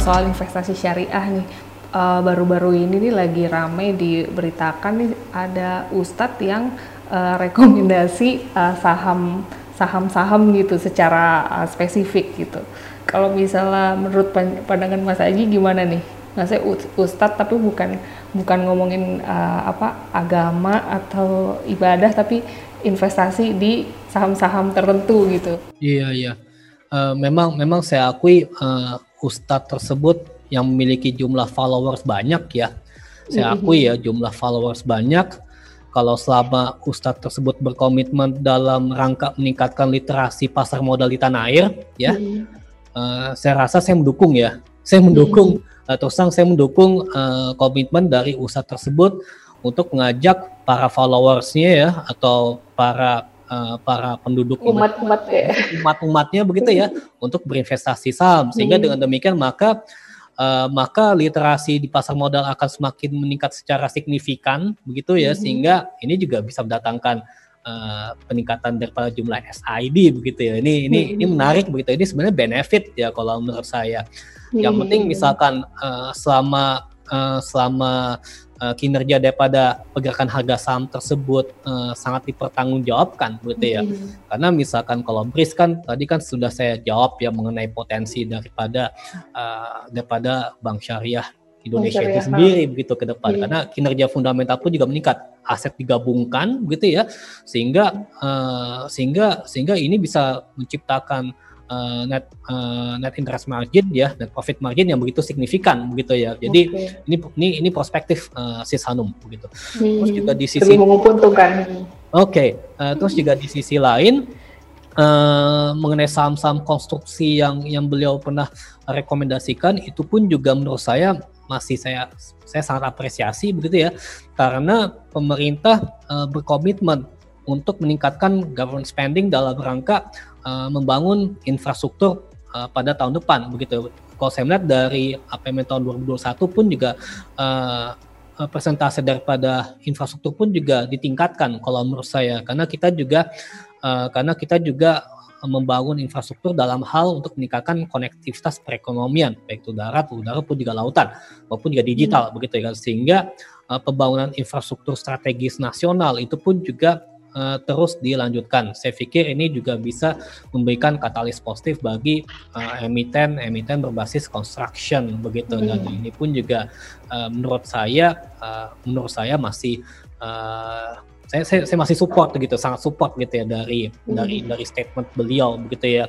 soal investasi syariah nih, uh, baru-baru ini nih lagi ramai diberitakan nih ada ustadz yang uh, rekomendasi uh, saham saham-saham gitu secara uh, spesifik gitu. Kalau misalnya menurut pandangan Mas Aji gimana nih? Maksudnya ustadz tapi bukan bukan ngomongin uh, apa agama atau ibadah tapi investasi di saham-saham tertentu gitu. Iya iya. Uh, memang memang saya akui uh, ustadz tersebut yang memiliki jumlah followers banyak ya. Saya mm-hmm. akui ya jumlah followers banyak kalau selama Ustadz tersebut berkomitmen dalam rangka meningkatkan literasi pasar modal di tanah air, ya, uh, saya rasa saya mendukung ya, saya mendukung hmm. uh, terus terang saya mendukung uh, komitmen dari Ustadz tersebut untuk mengajak para followersnya ya atau para uh, para penduduk umat-umat ya. umat-umatnya begitu ya untuk berinvestasi saham sehingga hmm. dengan demikian maka uh, maka literasi di pasar modal akan semakin meningkat secara signifikan begitu ya mm -hmm. sehingga ini juga bisa mendatangkan uh, peningkatan daripada jumlah SID begitu ya. Ini ini mm -hmm. ini menarik begitu. Ini sebenarnya benefit ya kalau menurut saya. Mm -hmm. Yang penting misalkan uh, selama uh, selama uh, kinerja daripada pergerakan harga saham tersebut uh, sangat dipertanggungjawabkan gitu ya. Hmm. Karena misalkan kalau BRIS kan tadi kan sudah saya jawab ya mengenai potensi daripada uh, daripada bank syariah Indonesia itu sendiri begitu ke depan hmm. karena kinerja fundamental pun juga meningkat aset digabungkan begitu ya sehingga uh, sehingga sehingga ini bisa menciptakan uh, net uh, net interest margin ya net profit margin yang begitu signifikan begitu ya jadi okay. ini ini ini perspektif uh, sis Hanum begitu hmm. terus juga di sisi menguntungkan oke okay. uh, terus juga di sisi lain uh, mengenai saham-saham konstruksi yang yang beliau pernah rekomendasikan itu pun juga menurut saya masih saya saya sangat apresiasi begitu ya karena pemerintah uh, berkomitmen untuk meningkatkan government spending dalam rangka uh, membangun infrastruktur uh, pada tahun depan begitu. Kalau saya melihat dari APBN tahun 2021 pun juga uh, persentase daripada infrastruktur pun juga ditingkatkan kalau menurut saya karena kita juga uh, karena kita juga membangun infrastruktur dalam hal untuk meningkatkan konektivitas perekonomian baik itu darat, udara pun juga lautan maupun juga digital hmm. begitu ya sehingga uh, pembangunan infrastruktur strategis nasional itu pun juga uh, terus dilanjutkan. Saya pikir ini juga bisa memberikan katalis positif bagi uh, emiten emiten berbasis construction begitu hmm. dan ini pun juga uh, menurut saya uh, menurut saya masih uh, saya, saya saya masih support gitu sangat support gitu ya dari hmm. dari dari statement beliau begitu ya.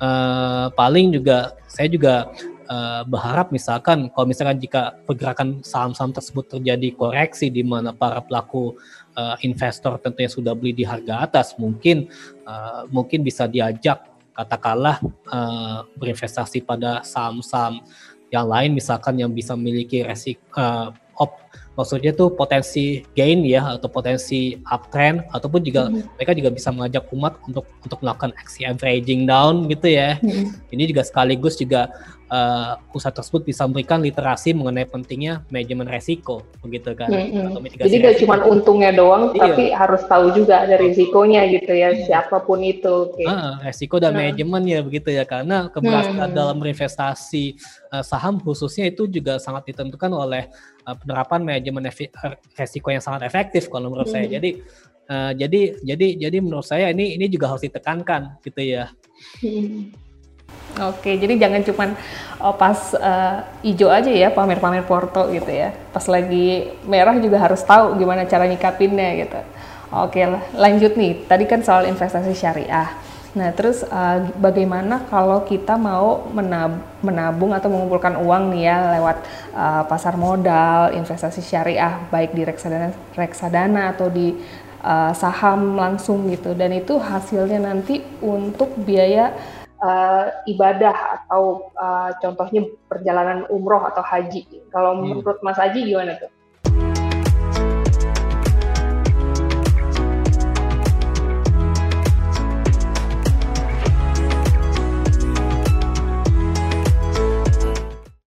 Uh, paling juga saya juga uh, berharap misalkan kalau misalkan jika pergerakan saham-saham tersebut terjadi koreksi di mana para pelaku uh, investor tentunya sudah beli di harga atas mungkin uh, mungkin bisa diajak katakanlah uh, berinvestasi pada saham-saham yang lain misalkan yang bisa memiliki resik uh, op maksudnya tuh potensi gain ya atau potensi uptrend ataupun juga hmm. mereka juga bisa mengajak umat untuk untuk melakukan aksi averaging down gitu ya. Hmm. Ini juga sekaligus juga uh, usaha tersebut bisa memberikan literasi mengenai pentingnya manajemen resiko begitu kan hmm, atau jadi gak cuma untungnya doang iya. tapi harus tahu juga ada risikonya gitu ya hmm. siapa pun itu okay. uh, resiko dan hmm. manajemen ya begitu ya karena keberhasilan hmm. dalam berinvestasi uh, saham khususnya itu juga sangat ditentukan oleh uh, penerapan manajemen resiko yang sangat efektif kalau menurut hmm. saya jadi uh, jadi jadi jadi menurut saya ini ini juga harus ditekankan gitu ya hmm. Oke, jadi jangan cuma oh, pas uh, hijau aja ya pamer-pamer Porto gitu ya. Pas lagi merah juga harus tahu gimana cara nyikapinnya gitu. Oke, lanjut nih. Tadi kan soal investasi syariah. Nah, terus uh, bagaimana kalau kita mau menab menabung atau mengumpulkan uang nih ya lewat uh, pasar modal, investasi syariah, baik di reksadana, reksadana atau di uh, saham langsung gitu. Dan itu hasilnya nanti untuk biaya uh, ibadah atau uh, contohnya perjalanan umroh atau haji. Kalau hmm. menurut Mas Haji gimana tuh?